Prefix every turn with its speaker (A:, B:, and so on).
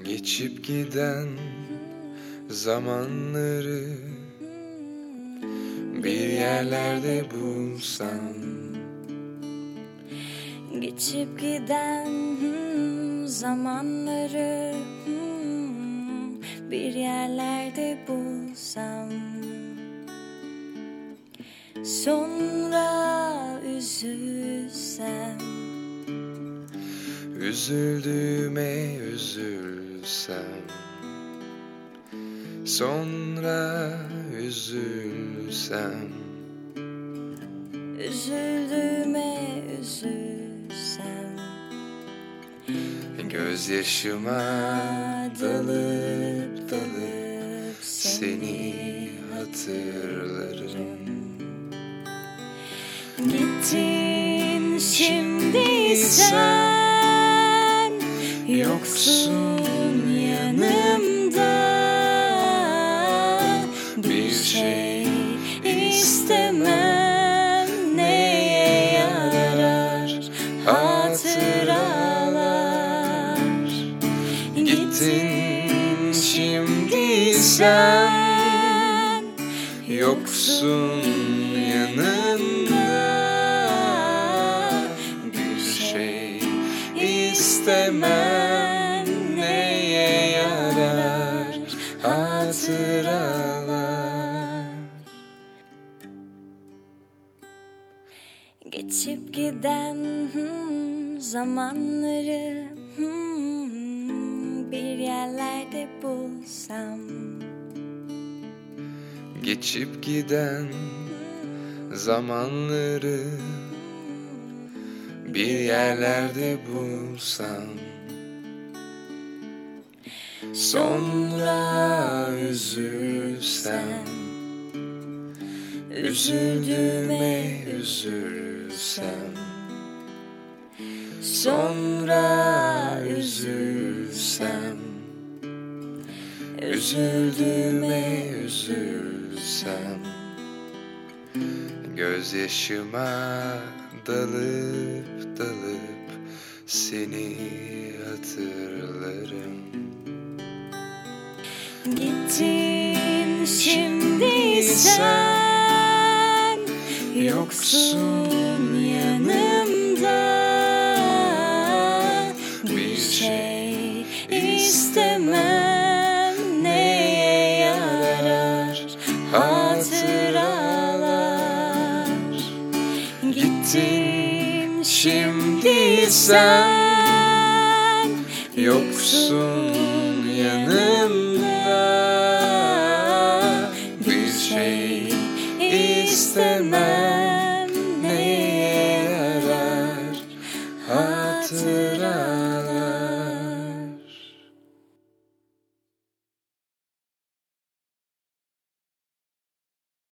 A: Geçip giden zamanları bir yerlerde bulsam.
B: Geçip giden zamanları bir yerlerde bulsam. Sonra üzülsem
A: Üzüldüğüme üzülsem Sonra üzülsem.
B: Üzüldüğüme üzülsem.
A: Gözyaşıma dalıp dalıp Seni hatırlarım.
B: Gittin şimdi sen Yoksun yanımda Bir şey istemem. Neye yarar? Hatıralar.
A: Gittin şimdi sen. Yoksun yanımda Bir şey istemem hatıralar
B: Geçip giden hmm, zamanları hmm, bir yerlerde bulsam.
A: Geçip giden zamanları bir yerlerde bulsam Sonra üzülsem Üzüldüğüme üzülsem. Sonra üzülsem Üzüldüğüme üzülsem. Gözyaşıma dalıp dalıp Seni hatırlarım
B: Gittin şimdi sen Yoksun yanımda. Bir şey istemem Neye yarar? Hatıralar. Gittin şimdi sen
A: Yoksun